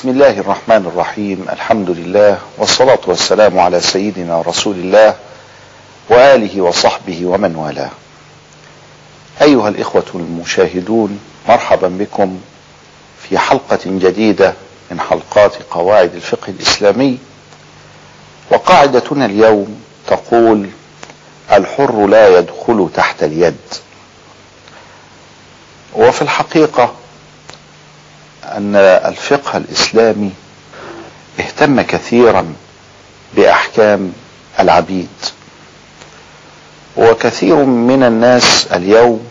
بسم الله الرحمن الرحيم. الحمد لله والصلاة والسلام على سيدنا رسول الله وآله وصحبه ومن والاه. أيها الإخوة المشاهدون مرحبا بكم في حلقة جديدة من حلقات قواعد الفقه الإسلامي. وقاعدتنا اليوم تقول الحر لا يدخل تحت اليد. وفي الحقيقة أن الفقه الإسلامي اهتم كثيرا بأحكام العبيد وكثير من الناس اليوم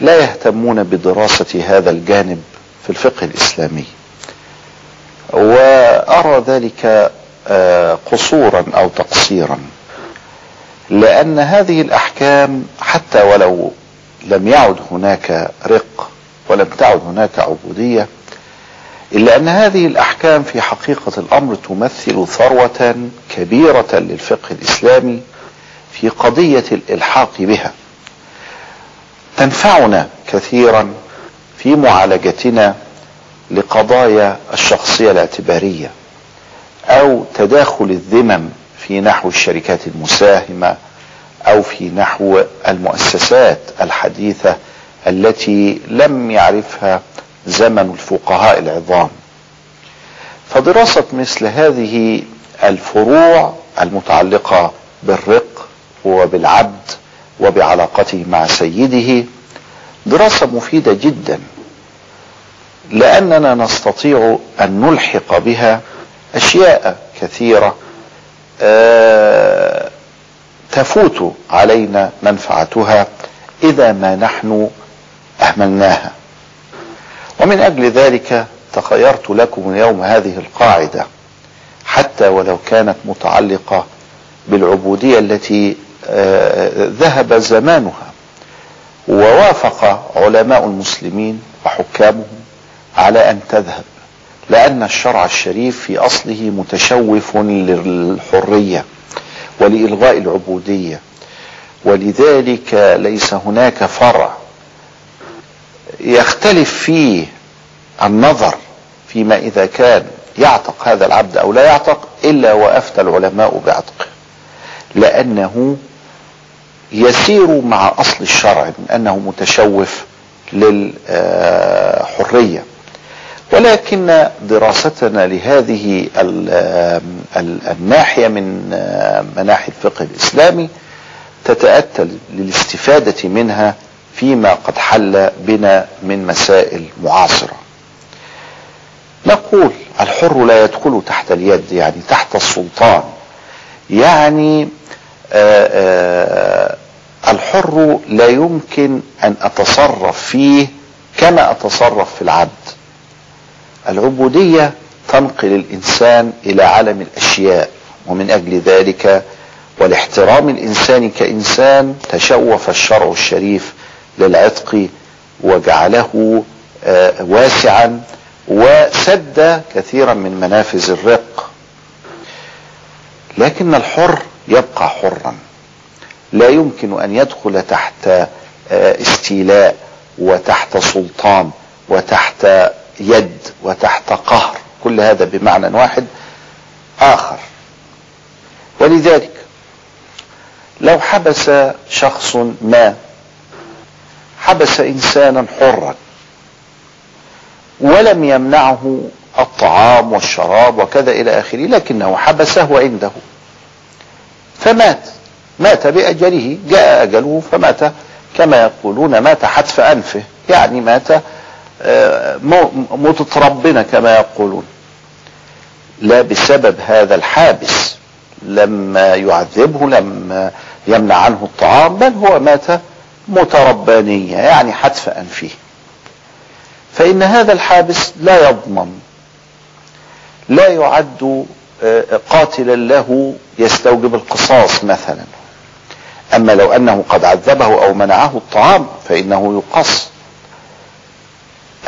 لا يهتمون بدراسة هذا الجانب في الفقه الإسلامي. وأرى ذلك قصورا أو تقصيرا لأن هذه الأحكام حتى ولو لم يعد هناك رق ولم تعد هناك عبودية إلا أن هذه الأحكام في حقيقة الأمر تمثل ثروة كبيرة للفقه الإسلامي في قضية الإلحاق بها. تنفعنا كثيرا في معالجتنا لقضايا الشخصية الاعتبارية أو تداخل الذمم في نحو الشركات المساهمة أو في نحو المؤسسات الحديثة التي لم يعرفها زمن الفقهاء العظام. فدراسة مثل هذه الفروع المتعلقة بالرق وبالعبد وبعلاقته مع سيده دراسة مفيدة جدا لأننا نستطيع أن نلحق بها أشياء كثيرة تفوت علينا منفعتها إذا ما نحن أهملناها. ومن أجل ذلك تخيرت لكم اليوم هذه القاعدة حتى ولو كانت متعلقة بالعبودية التي ذهب زمانها ووافق علماء المسلمين وحكامهم على أن تذهب لأن الشرع الشريف في أصله متشوف للحرية ولإلغاء العبودية ولذلك ليس هناك فرع يختلف فيه النظر فيما إذا كان يعتق هذا العبد أو لا يعتق إلا وأفتى العلماء بعتقه. لأنه يسير مع أصل الشرع من أنه متشوف للحرية. ولكن دراستنا لهذه الناحية من مناحي الفقه الإسلامي تتأتى للاستفادة منها فيما قد حل بنا من مسائل معاصرة. نقول الحر لا يدخل تحت اليد يعني تحت السلطان. يعني آآ آآ الحر لا يمكن أن أتصرف فيه كما أتصرف في العبد. العبودية تنقل الإنسان إلى عالم الأشياء ومن أجل ذلك ولاحترام الإنسان كإنسان تشوف الشرع الشريف للعتق وجعله واسعا وسد كثيرا من منافذ الرق. لكن الحر يبقى حرا. لا يمكن أن يدخل تحت استيلاء وتحت سلطان وتحت يد وتحت قهر. كل هذا بمعنى واحد آخر. ولذلك لو حبس شخص ما حبس انسانا حرا ولم يمنعه الطعام والشراب وكذا إلى آخره لكنه حبسه عنده. فمات. مات بأجله. جاء أجله فمات. كما يقولون مات حتف أنفه. يعني مات متطربنا كما يقولون. لا بسبب هذا الحابس. لم يعذبه لم يمنع عنه الطعام بل هو مات متربانية يعني حتف أنفه. فإن هذا الحابس لا يضمن. لا يعد قاتلا له يستوجب القصاص مثلا. أما لو أنه قد عذبه أو منعه الطعام فإنه يقص.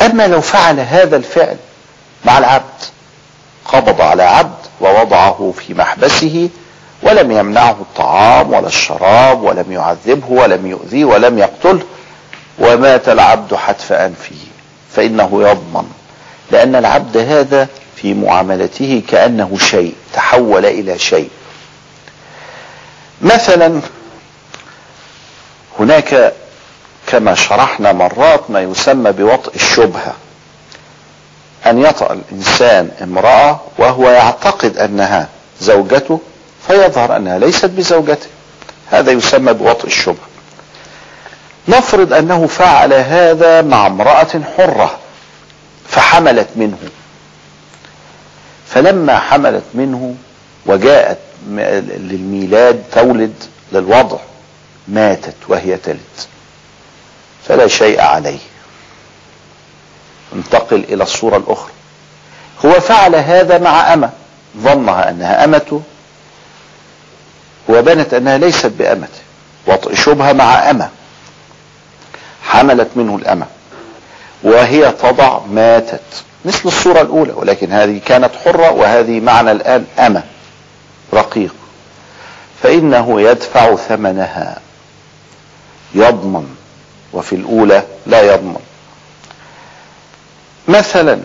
أما لو فعل هذا الفعل مع العبد قبض على عبد ووضعه في محبسه ولم يمنعه الطعام ولا الشراب ولم يعذبه ولم يؤذيه ولم يقتله ومات العبد حتف أنفه. فإنه يضمن لأن العبد هذا في معاملته كأنه شيء تحول إلى شيء. مثلا هناك كما شرحنا مرات ما يسمى بوطء الشبهة. أن يطأ الإنسان امرأة وهو يعتقد أنها زوجته فيظهر أنها ليست بزوجته. هذا يسمى بوطء الشبهة. نفرض أنه فعل هذا مع امرأة حرة فحملت منه. فلما حملت منه وجاءت للميلاد تولد للوضع ماتت وهي تلد. فلا شيء عليه. انتقل إلى الصورة الأخرى. هو فعل هذا مع أمة. ظنها أنها أمته. وبنت أنها ليست بأمته. وطئ شبهة مع أمة. حملت منه الأمة. وهي تضع ماتت. مثل الصورة الأولى ولكن هذه كانت حرة وهذه معنى الآن أمة. رقيق. فإنه يدفع ثمنها. يضمن. وفي الأولى لا يضمن. مثلا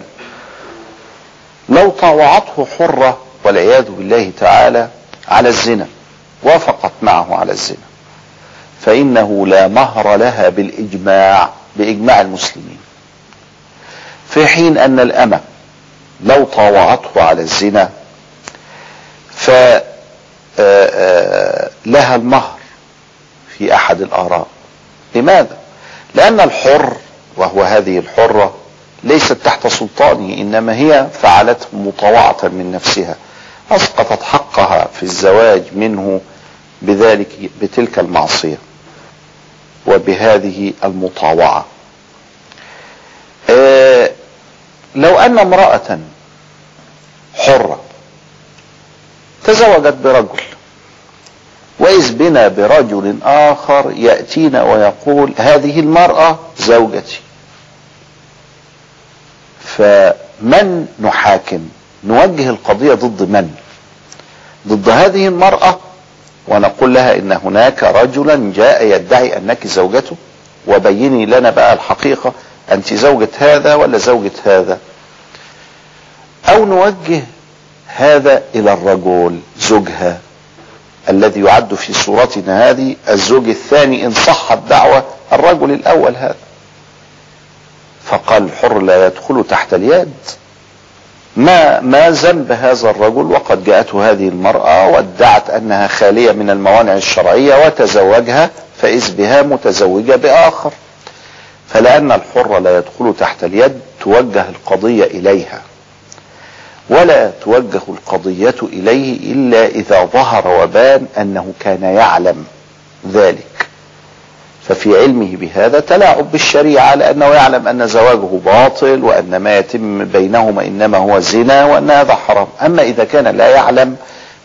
لو طاوعته حرة والعياذ بالله تعالى على الزنا. وافقت معه على الزنا. فإنه لا مهر لها بالإجماع بإجماع المسلمين. في حين أن الأمة لو طاوعته على الزنا فلها المهر في أحد الآراء. لماذا؟ لأن الحر وهو هذه الحرة ليست تحت سلطانه إنما هي فعلته مطوعة من نفسها. أسقطت حقها في الزواج منه بذلك بتلك المعصية. وبهذه المطاوعة. آه لو أن امرأة حرة تزوجت برجل وإذ بنا برجل آخر يأتينا ويقول هذه المرأة زوجتي. فمن نحاكم؟ نوجه القضية ضد من؟ ضد هذه المرأة ونقول لها إن هناك رجلا جاء يدعي أنك زوجته وبيني لنا بقى الحقيقة أنت زوجة هذا ولا زوجة هذا؟ أو نوجه هذا إلى الرجل زوجها الذي يعد في صورتنا هذه الزوج الثاني إن صحت دعوة الرجل الأول هذا. فقال الحر لا يدخل تحت اليد. ما ما ذنب هذا الرجل وقد جاءته هذه المرأة وادعت أنها خالية من الموانع الشرعية وتزوجها فإذ بها متزوجة بآخر. فلأن الحر لا يدخل تحت اليد توجه القضية إليها. ولا توجه القضية إليه إلا إذا ظهر وبان أنه كان يعلم ذلك. ففي علمه بهذا تلاعب بالشريعة لأنه يعلم أن زواجه باطل وأن ما يتم بينهما إنما هو زنا وأن هذا حرام. أما إذا كان لا يعلم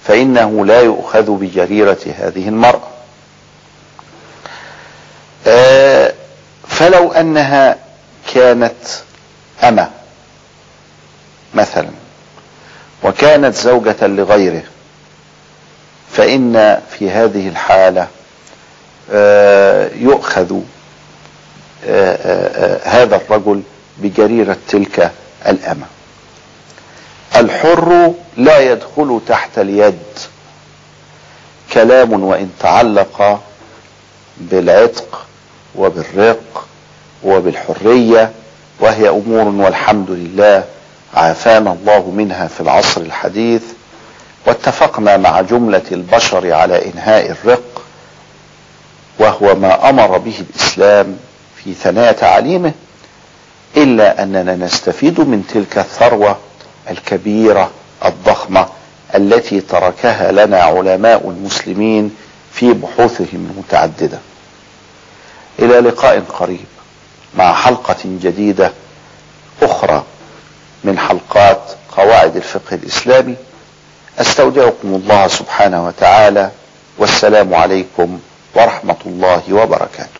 فإنه لا يؤخذ بجريرة هذه المرأة. آه فلو أنها كانت أمة مثلا وكانت زوجة لغيره فإن في هذه الحالة يؤخذ هذا الرجل بجريرة تلك الأمة. الحر لا يدخل تحت اليد. كلام وإن تعلق بالعتق وبالرق وبالحرية وهي أمور والحمد لله عافانا الله منها في العصر الحديث. واتفقنا مع جملة البشر على إنهاء الرق ما أمر به الإسلام في ثنايا تعاليمه إلا أننا نستفيد من تلك الثروة الكبيرة الضخمة التي تركها لنا علماء المسلمين في بحوثهم المتعددة. إلى لقاء قريب مع حلقة جديدة أخرى من حلقات قواعد الفقه الإسلامي. أستودعكم الله سبحانه وتعالى والسلام عليكم ورحمة الله وبركاته.